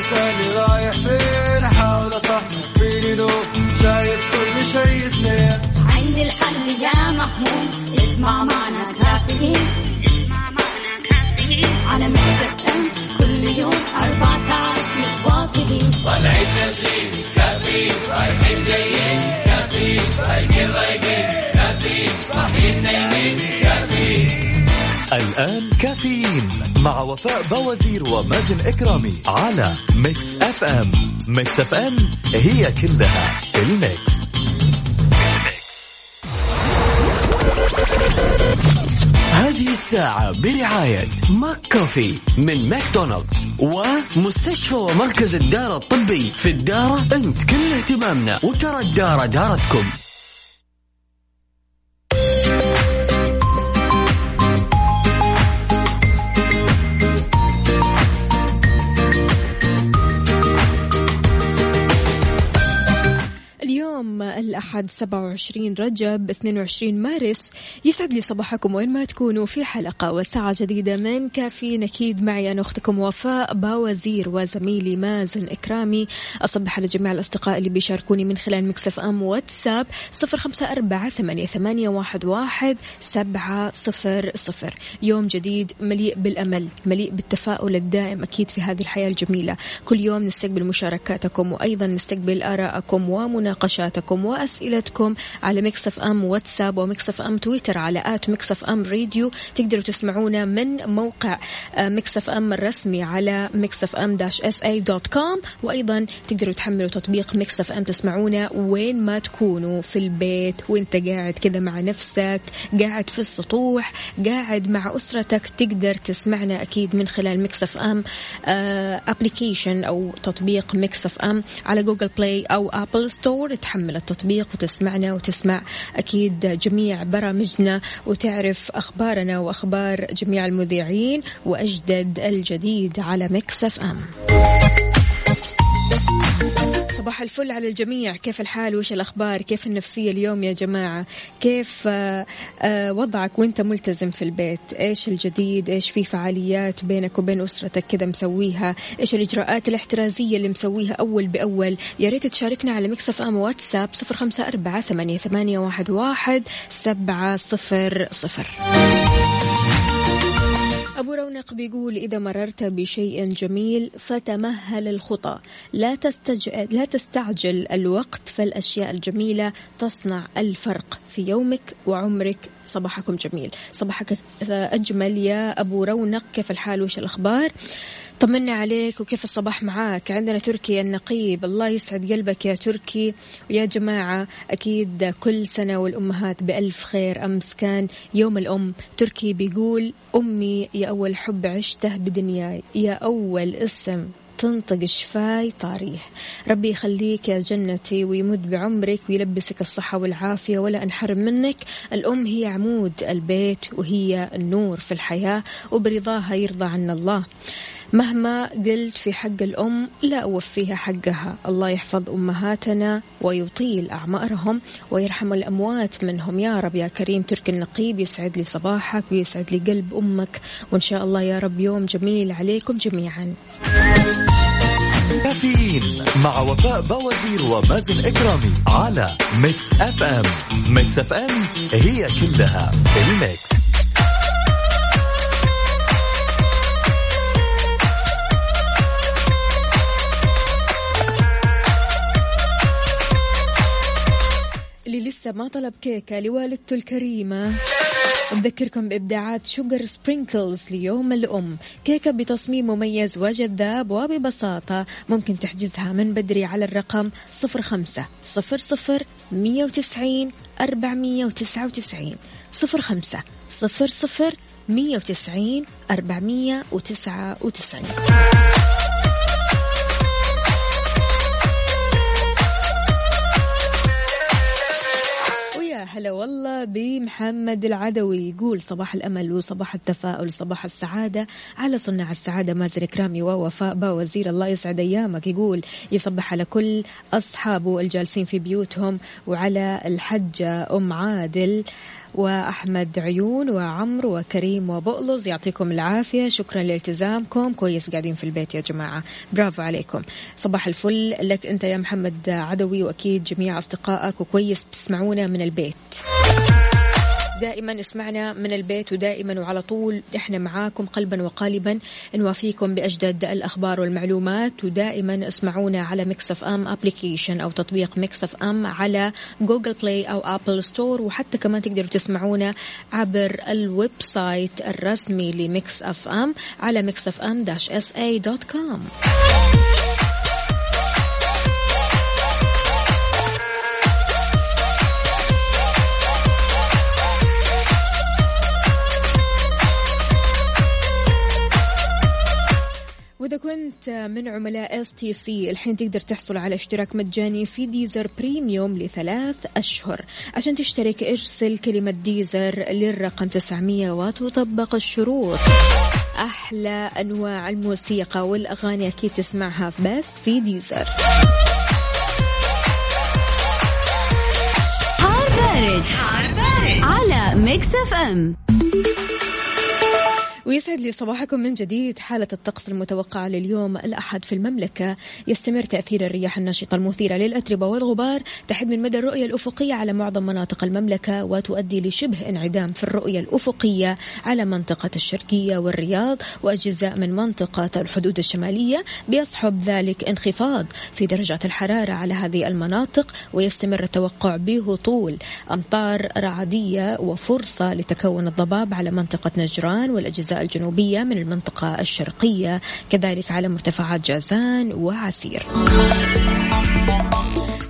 تسألني رايح فين أحاول أصحصح فيني لو شايف كل شيء سنين عندي الحل يا محمود اسمع معنا كافيين. اسمع معنا كافيين على مكتب كل يوم أربع ساعات متواصلين. طالعين نازلين الآن كافيين مع وفاء بوازير ومازن إكرامي على Mix FM. Mix FM هي كلها ال Mix. هذه الساعة برعاية ماك كوفي من ماكدونالدز ومستشفى ومركز الدارة الطبي في الدارة أنت كل اهتمامنا وترى الدارة دارتكم. الأحد 27 رجب 22 مارس. يسعد لي صباحكم وين ما تكونوا في حلقة وساعة جديدة من كافيين أكيد. معي أنا أختكم وفاء باوزير وزميلي مازن إكرامي. أصبح على جميع الأصدقاء اللي بيشاركوني من خلال مكسف أم واتساب 054 88 واحد واحد سبعة صفر صفر. يوم جديد مليء بالأمل مليء بالتفاؤل الدائم أكيد في هذه الحياة الجميلة. كل يوم نستقبل مشاركاتكم وأيضا نستقبل آراءكم ومناقشاتكم وأسئلتكم على Mix FM واتساب و Mix FM تويتر على at Mix FM radio. تقدروا تسمعونا من موقع آه، Mix FM الرسمي على Mix FM dash SA dot com وأيضا تقدروا تحملوا تطبيق Mix FM تسمعونا وين ما تكونوا في البيت وانت قاعد كذا مع نفسك قاعد في السطوح قاعد مع أسرتك تقدر تسمعنا أكيد من خلال Mix FM application أو تطبيق Mix FM على جوجل بلاي أو Apple Store تحمل التطبيق وتسمعنا وتسمع أكيد جميع برامجنا وتعرف أخبارنا وأخبار جميع المذيعين وأجدد الجديد على Mix FM. صباح الفل على الجميع. كيف الحال؟ وش الأخبار؟ كيف النفسية اليوم يا جماعة؟ كيف آه، آه، وضعك وأنت ملتزم في البيت؟ إيش الجديد؟ إيش في فعاليات بينك وبين أسرتك كذا مسوينها؟ إيش الإجراءات الاحترازية اللي مسويها أول بأول؟ يا ريت تشاركنا على مكسف أم واتساب صفر خمسة أربعة ثمانية, واحد سبعة صفر صفر. أبو رونق بيقول إذا مررت بشيء جميل فتمهل الخطى. لا تستج... لا تستعجل الوقت فالأشياء الجميلة تصنع الفرق في يومك وعمرك. صباحكم جميل. صباحك أجمل يا أبو رونق. كيف الحال؟ وش الأخبار؟ طمنا عليك وكيف الصباح معاك. عندنا تركي النقيب الله يسعد قلبك يا تركي. ويا جماعة أكيد كل سنة والأمهات بألف خير. أمس كان يوم الأم. تركي بيقول أمي يا أول حب عشته بدنياي. يا أول اسم تنطق شفاي طاريه ربي يخليك يا جنتي ويمد بعمرك ويلبسك الصحة والعافية ولا أنحرم منك. الأم هي عمود البيت وهي النور في الحياة وبرضاها يرضى عنا الله. مهما قلت في حق الأم لا أوفيها حقها. الله يحفظ أمهاتنا ويطيل أعمارهم ويرحم الأموات منهم. يا رب يا كريم ترك النقيب يسعد لي صباحك ويسعد لي قلب أمك. وإن شاء الله يا رب يوم جميل عليكم جميعا. كافيين مع وفاء بوازير ومازن إكرامي على Mix FM Mix FM هي كلها ال Mix لسه ما طلب كيكة لوالدته الكريمة. نذكركم بإبداعات Sugar Sprinkles ليوم الأم. كيكة بتصميم مميز وجذاب وببساطة. ممكن تحجزها من بدري على الرقم 05 00 190 499 05 00 190 499 هلا والله بمحمد العدوي. يقول صباح الأمل وصباح التفاؤل صباح السعادة. على صناع السعادة مازن كرامي ووفاء با وزير الله يسعد أيامك. يقول يصبح على كل أصحابه الجالسين في بيوتهم وعلى الحجة أم عادل. وأحمد عيون وعمرو وكريم وبؤلز يعطيكم العافية. شكرا لالتزامكم. كويس قاعدين في البيت يا جماعة. برافو عليكم. صباح الفل لك أنت يا محمد عدوي وأكيد جميع أصدقائك وكويس بتسمعونا من البيت. دائما اسمعنا من البيت ودائما وعلى طول. إحنا معاكم قلبا وقالبا. نوافيكم بأجدد الأخبار والمعلومات. ودائما اسمعونا على Mix FM application أو تطبيق Mix FM على Google Play أو Apple Store وحتى كمان تقدروا تسمعونا عبر ال website الرسمي ل Mix FM على Mix FM dash SA dot com وإذا كنت من عملاء STC الحين تقدر تحصل على اشتراك مجاني في Deezer Premium لثلاث أشهر. عشان تشترك ارسل كلمة Deezer للرقم 900 وتطبق الشروط. أحلى أنواع الموسيقى والأغاني أكيد تسمعها بس في Deezer حار بارد, حار بارد. على Mix FM ويسعد لي صباحكم من جديد. حالة الطقس المتوقعة لليوم الأحد في المملكة. يستمر تأثير الرياح النشطة المثيرة للأتربة والغبار. تحد من مدى الرؤية الأفقية على معظم مناطق المملكة وتؤدي لشبه انعدام في الرؤية الأفقية على منطقة الشرقية والرياض وأجزاء من منطقة الحدود الشمالية. بيصحب ذلك انخفاض في درجات الحرارة على هذه المناطق ويستمر التوقع بهطول أمطار رعدية وفرصة لتكون الضباب على منطقة نجران والأجزاء الجنوبية من المنطقة الشرقية كذلك على مرتفعات جازان وعسير.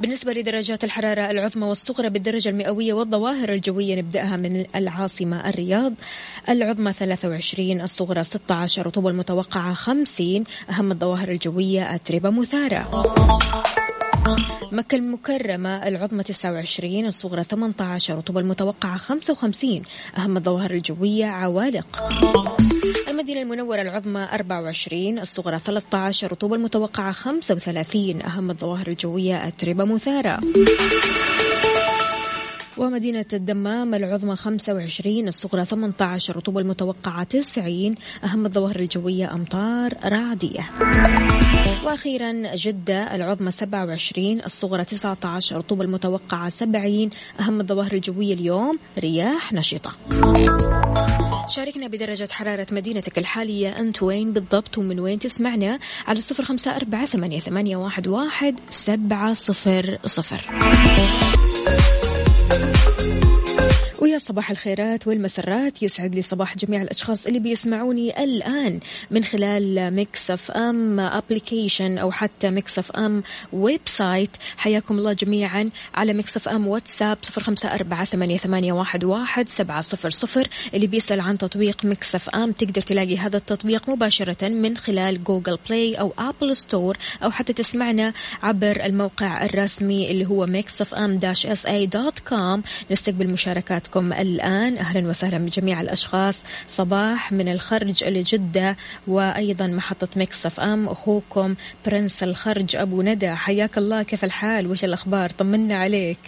بالنسبة لدرجات الحرارة العظمى والصغرى بالدرجة المئوية والظواهر الجوية نبدأها من العاصمة الرياض. العظمى 23 الصغرى 16 رطوبة المتوقعة 50 أهم الظواهر الجوية أتربة مثارة. مكة المكرمة العظمى 29 الصغرى 18 رطوبة المتوقعة 55 أهم الظواهر الجوية عوالق. المدينة المنورة العظمى 24 الصغرى 13 رطوبة المتوقعة 35 أهم الظواهر الجوية أتربة مثارة. ومدينة الدمام العظمى 25 الصغرى 18 رطوبة المتوقعة 90 أهم الظواهر الجوية أمطار رعدية. وأخيرا جدة العظمى 27 الصغرى 19 رطوبة المتوقعة 70 أهم الظواهر الجوية اليوم رياح نشطة. شاركنا بدرجة حرارة مدينتك الحالية. أنت وين بالضبط ومن وين تسمعنا؟ على صفر خمسة أربعة ثمانية, واحد سبعة صفر صفر. ويا صباح الخيرات والمسرات. يسعد لي صباح جميع الأشخاص اللي بيسمعوني الآن من خلال Mix FM application أو حتى Mix FM website حياكم الله جميعا على Mix FM واتساب صفر خمسة أربعة ثمانية, واحد سبعة صفر صفر. اللي بيسأل عن تطبيق Mix FM تقدر تلاقي هذا التطبيق مباشرة من خلال Google Play أو Apple Store أو حتى تسمعنا عبر الموقع الرسمي اللي هو Mix FM dash SA dot com نستقبل مشاركات معكم الآن. أهلا وسهلا بجميع الأشخاص. صباح من الخرج لجدة وأيضا محطة Mix FM أخوكم برنس الخرج أبو ندى. حياك الله كيف الحال؟ وش الأخبار؟ طمنا عليك.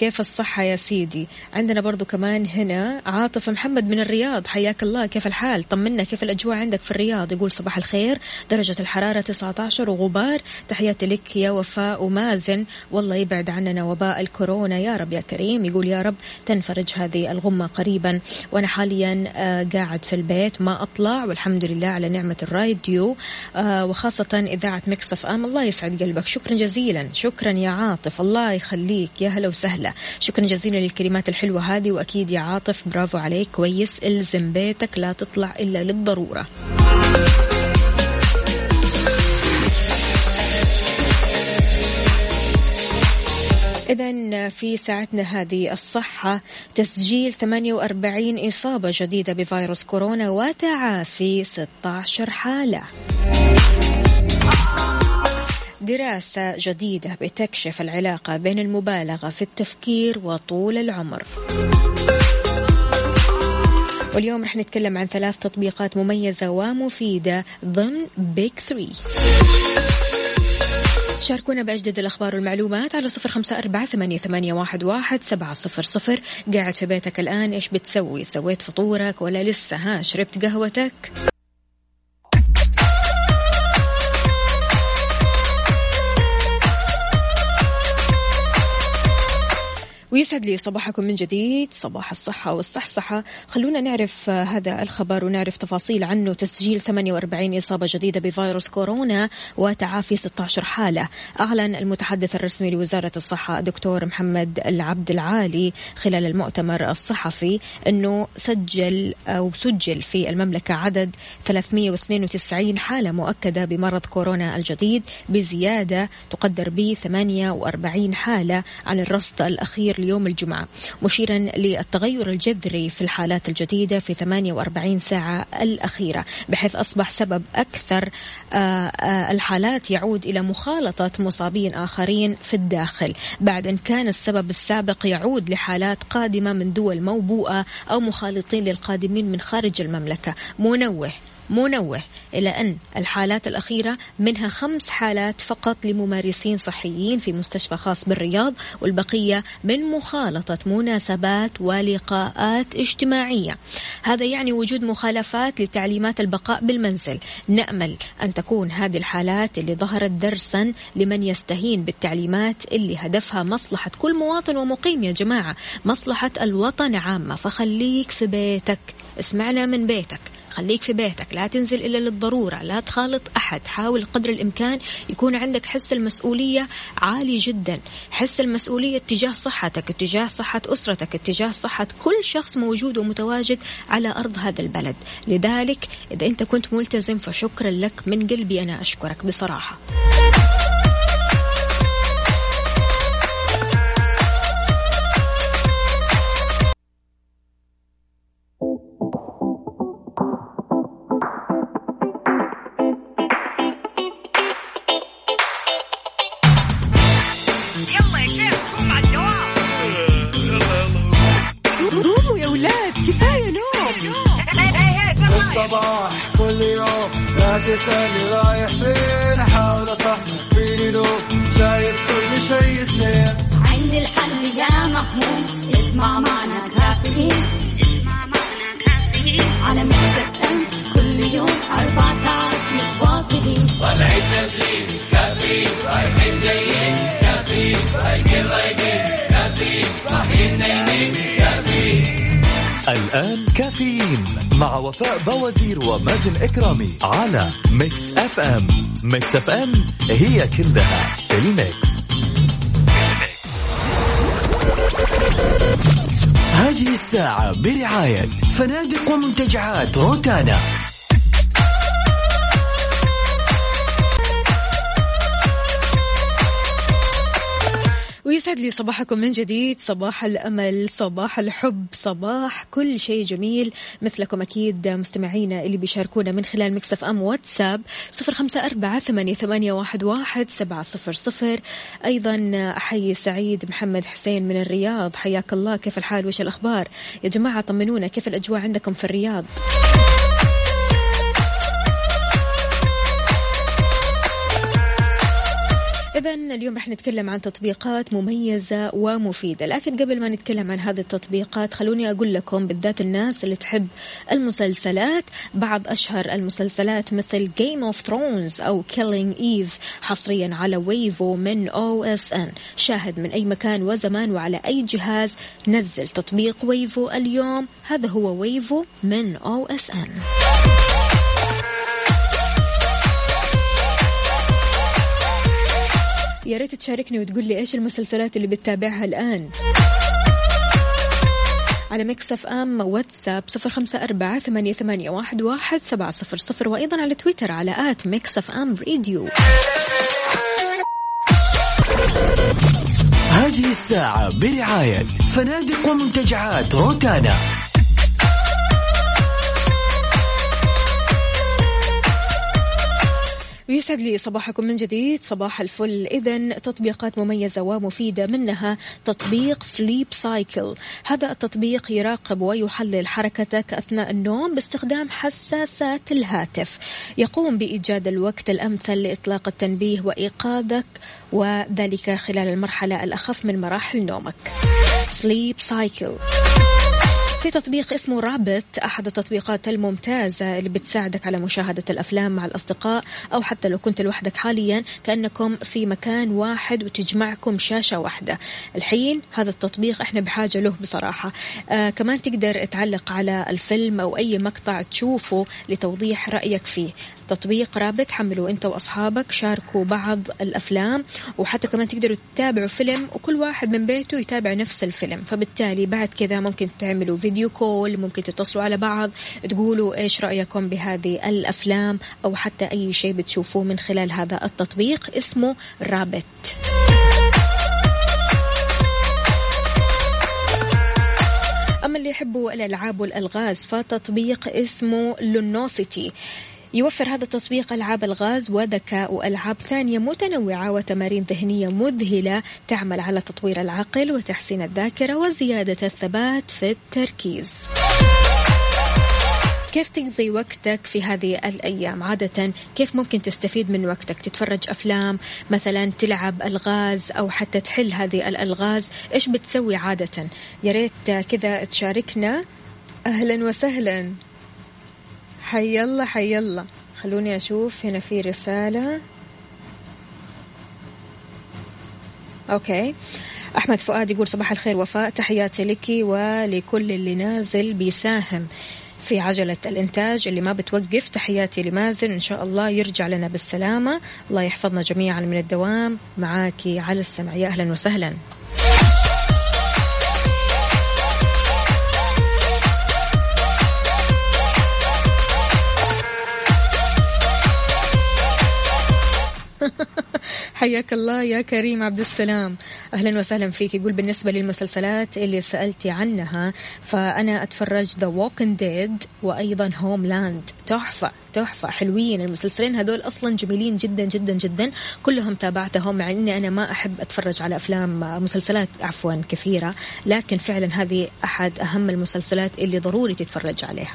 كيف الصحة يا سيدي؟ عندنا برضو كمان هنا عاطف محمد من الرياض. حياك الله كيف الحال؟ طمنا كيف الأجواء عندك في الرياض؟ يقول صباح الخير درجة الحرارة 19 وغبار تحياتي لك يا وفاء ومازن. والله يبعد عننا وباء الكورونا. يا رب يا كريم يقول يا رب تنفرج هذه الغمة قريبا. وأنا حاليا آه، قاعد في البيت ما أطلع. والحمد لله على نعمة الراديو. آه، وخاصة إذاعة مكسف أم. الله يسعد قلبك. شكرا جزيلا. شكرا يا عاطف. الله يخليك. يا هلا وسهلا. شكرا جزيلا للكلمات الحلوة هذه وأكيد يا عاطف برافو عليك كويس. الزم بيتك لا تطلع إلا للضرورة. إذا في ساعتنا هذه الصحة تسجيل 48 إصابة جديدة بفيروس كورونا وتعافي 16 حالة. دراسة جديدة بتكشف العلاقة بين المبالغة في التفكير وطول العمر. واليوم رح نتكلم عن ثلاث تطبيقات مميزة ومفيدة. ضمن بيك ثري. شاركونا بأجدد الأخبار والمعلومات على صفر خمسة أربعة ثمانية, واحد سبعة صفر صفر. قاعد في بيتك الآن إيش بتسوي؟ سويت فطورك ولا لسه ها؟ شربت قهوتك؟ ويسعد لي صباحكم من جديد صباح الصحة والصحصحة. خلونا نعرف هذا الخبر ونعرف تفاصيل عنه. تسجيل 48 إصابة جديدة بفيروس كورونا وتعافي 16 حالة. أعلن المتحدث الرسمي لوزارة الصحة الدكتور محمد العبد العالي خلال المؤتمر الصحفي أنه سجل أو سجل في المملكة عدد 392 حالة مؤكدة بمرض كورونا الجديد بزيادة تقدر ب 48 حالة. عن الرصد الأخير ليوم الجمعة مشيرا للتغير الجذري في الحالات الجديدة في 48 ساعة الأخيرة بحيث أصبح سبب أكثر آه، آه، الحالات يعود إلى مخالطة مصابين آخرين في الداخل. بعد أن كان السبب السابق يعود لحالات قادمة من دول موبوءة أو مخالطين للقادمين من خارج المملكة. منوه منوه إلى أن الحالات الأخيرة منها خمس حالات فقط لممارسين صحيين في مستشفى خاص بالرياض والبقية من مخالطة مناسبات ولقاءات اجتماعية. هذا يعني وجود مخالفات لتعليمات البقاء بالمنزل. نأمل أن تكون هذه الحالات اللي ظهرت درسا لمن يستهين بالتعليمات اللي هدفها مصلحة كل مواطن ومقيم يا جماعة مصلحة الوطن عامة. فخليك في بيتك. اسمعنا من بيتك. خليك في بيتك لا تنزل إلا للضرورة لا تخالط أحد حاول قدر الإمكان يكون عندك حس المسؤولية عالي جدا حس المسؤولية تجاه صحتك تجاه صحة أسرتك تجاه صحة كل شخص موجود ومتواجد على أرض هذا البلد. لذلك إذا أنت كنت ملتزم فشكرا لك من قلبي أنا أشكرك بصراحة. الآن كافيين مع وفاء بوازير ومازن إكرامي على Mix FM. Mix FM هي كلها ال Mix. هذه الساعة برعاية فنادق ومنتجعات روتانا. ويسعد لي صباحكم من جديد. صباح الأمل صباح الحب صباح كل شيء جميل. مثلكم أكيد مستمعينا اللي بيشاركونا من خلال مكسف أم واتساب صفر خمسة أربعة ثمانية, واحد سبعة صفر صفر. أيضا أحيي سعيد محمد حسين من الرياض. حياك الله. كيف الحال؟ وش الأخبار؟ يا جماعة طمنونا. كيف الأجواء عندكم في الرياض؟ إذا اليوم رح نتكلم عن تطبيقات مميزة ومفيدة، لكن قبل ما نتكلم عن هذه التطبيقات خلوني أقول لكم بالذات الناس اللي تحب المسلسلات بعض أشهر المسلسلات مثل Game of Thrones أو Killing Eve حصريا على Wavo من OSN شاهد من أي مكان وزمان وعلى أي جهاز نزل تطبيق Wavo اليوم. هذا هو Wavo من OSN يا ريت تشاركني وتقول لي إيش المسلسلات اللي بتتابعها الآن. على Mix FM واتساب صفر خمسة أربعة ثمانية, ثمانية واحد, واحد سبعة صفر صفر وأيضا على تويتر على at Mix FM Radio هذه الساعة برعاية فنادق ومنتجعات روتانا. ويسعد لي صباحكم من جديد. صباح الفل. إذا تطبيقات مميزة ومفيدة منها تطبيق Sleep Cycle هذا التطبيق يراقب ويحلل حركتك أثناء النوم باستخدام حساسات الهاتف. يقوم بإيجاد الوقت الأمثل لإطلاق التنبيه وإيقاظك وذلك خلال المرحلة الأخف من مراحل نومك. Sleep Cycle في تطبيق اسمه Rabbit أحد التطبيقات الممتازة اللي بتساعدك على مشاهدة الأفلام مع الأصدقاء أو حتى لو كنت لوحدك حاليا كأنكم في مكان واحد وتجمعكم شاشة واحدة. الحين هذا التطبيق إحنا بحاجة له بصراحة. آه كمان تقدر تعلق على الفيلم أو أي مقطع تشوفه لتوضيح رأيك فيه. تطبيق رابط حملوا انت واصحابك شاركوا بعض الافلام وحتى كمان تقدروا تتابعوا فيلم وكل واحد من بيته يتابع نفس الفيلم. فبالتالي بعد كذا ممكن تعملوا فيديو كول ممكن تتصلوا على بعض تقولوا إيش رأيكم بهذه الأفلام أو حتى أي شيء بتشوفوه من خلال هذا التطبيق اسمه رابط. أما اللي يحبوا الألعاب والألغاز فتطبيق اسمه لونوسيتي يوفر هذا التطبيق ألعاب الغاز وذكاء وألعاب ثانية متنوعة وتمارين ذهنية مذهلة تعمل على تطوير العقل وتحسين الذاكرة وزيادة الثبات في التركيز. كيف تقضي وقتك في هذه الأيام؟ عادة كيف ممكن تستفيد من وقتك؟ تتفرج أفلام مثلا تلعب ألغاز أو حتى تحل هذه الألغاز؟ إيش بتسوي عادة؟ يا ريت كذا تشاركنا. أهلا وسهلا. حي الله حي الله خلوني أشوف هنا في رسالة. أوكي. أحمد فؤاد يقول صباح الخير وفاء. تحياتي لك ولكل اللي نازل بيساهم في عجلة الإنتاج اللي ما بتوقف. تحياتي لمازن إن شاء الله يرجع لنا بالسلامة. الله يحفظنا جميعا من الدوام. معاكي على السمع. يا أهلا وسهلا. حياك الله يا كريم عبد السلام. أهلا وسهلا فيك. يقول بالنسبة للمسلسلات اللي سألتي عنها فأنا أتفرج The Walking Dead وأيضا Homeland تحفة تحفة. حلوين. المسلسلين هذول أصلا جميلين جدا جدا جدا. كلهم تابعتهم مع أني أنا ما أحب أتفرج على أفلام مسلسلات عفوا كثيرة. لكن فعلا هذه أحد أهم المسلسلات اللي ضروري تتفرج عليها.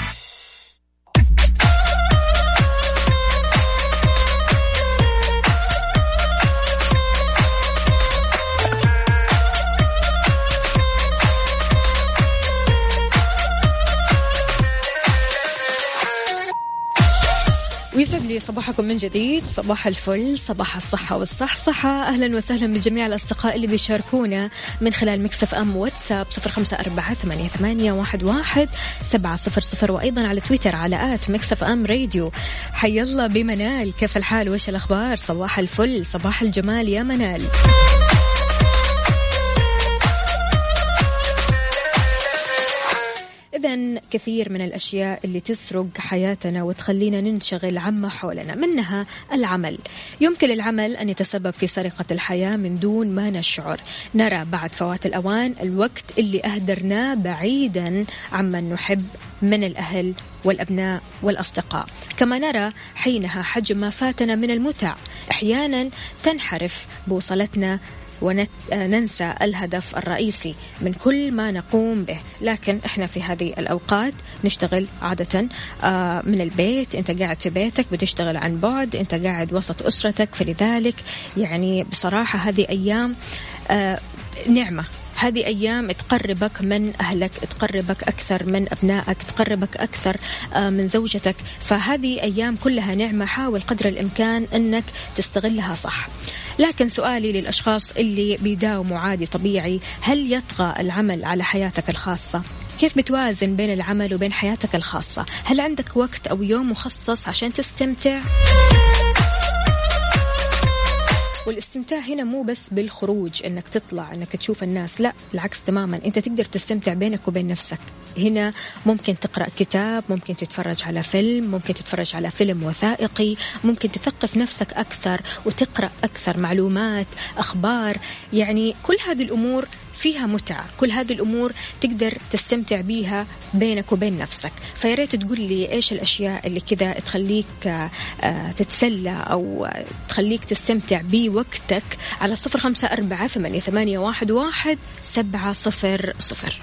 ويسعد لي صباحكم من جديد. صباح الفل صباح الصحة والصحصحة. أهلا وسهلا بجميع الأصدقاء اللي بيشاركونا من خلال Mix FM واتساب صفر خمسة أربعة ثمانية, واحد, سبعة صفر صفر وأيضا على تويتر على at Mix FM Radio. حي الله بمنال كيف الحال؟ وإيش الأخبار؟ صباح الفل صباح الجمال يا منال. إذا كثير من الأشياء اللي تسرق حياتنا وتخلينا ننشغل عما حولنا منها العمل. يمكن للعمل أن يتسبب في سرقة الحياة من دون ما نشعر. نرى بعد فوات الأوان الوقت اللي أهدرناه بعيدا عمن نحب من الأهل والأبناء والأصدقاء. كما نرى حينها حجم ما فاتنا من المتع. أحيانا تنحرف بوصلتنا وننسى الهدف الرئيسي من كل ما نقوم به. لكن إحنا في هذه الأوقات نشتغل عادة آه، من البيت. أنت قاعد في بيتك بتشتغل عن بعد. أنت قاعد وسط أسرتك. فلذلك يعني بصراحة هذه أيام آه، نعمة. هذه أيام تقربك من أهلك تقربك أكثر من أبنائك تقربك أكثر آه، من زوجتك. فهذه أيام كلها نعمة. حاول قدر الإمكان أنك تستغلها صح. لكن سؤالي للأشخاص اللي بيداوموا عادي طبيعي هل يطغى العمل على حياتك الخاصة؟ كيف بتوازن بين العمل وبين حياتك الخاصة؟ هل عندك وقت أو يوم مخصص عشان تستمتع؟ والاستمتاع هنا مو بس بالخروج إنك تطلع إنك تشوف الناس لا العكس تماما. أنت تقدر تستمتع بينك وبين نفسك. هنا ممكن تقرأ كتاب ممكن تتفرج على فيلم ممكن تتفرج على فيلم وثائقي ممكن تثقف نفسك أكثر وتقرأ أكثر معلومات أخبار. يعني كل هذه الأمور فيها متعة. كل هذه الأمور تقدر تستمتع بيها بينك وبين نفسك. فيا ريت تقول لي إيش الأشياء اللي كذا تخليك آه، تتسلى أو تخليك تستمتع بوقتك على صفر خمسة أربعة ثمانية واحد واحد سبعة صفر صفر.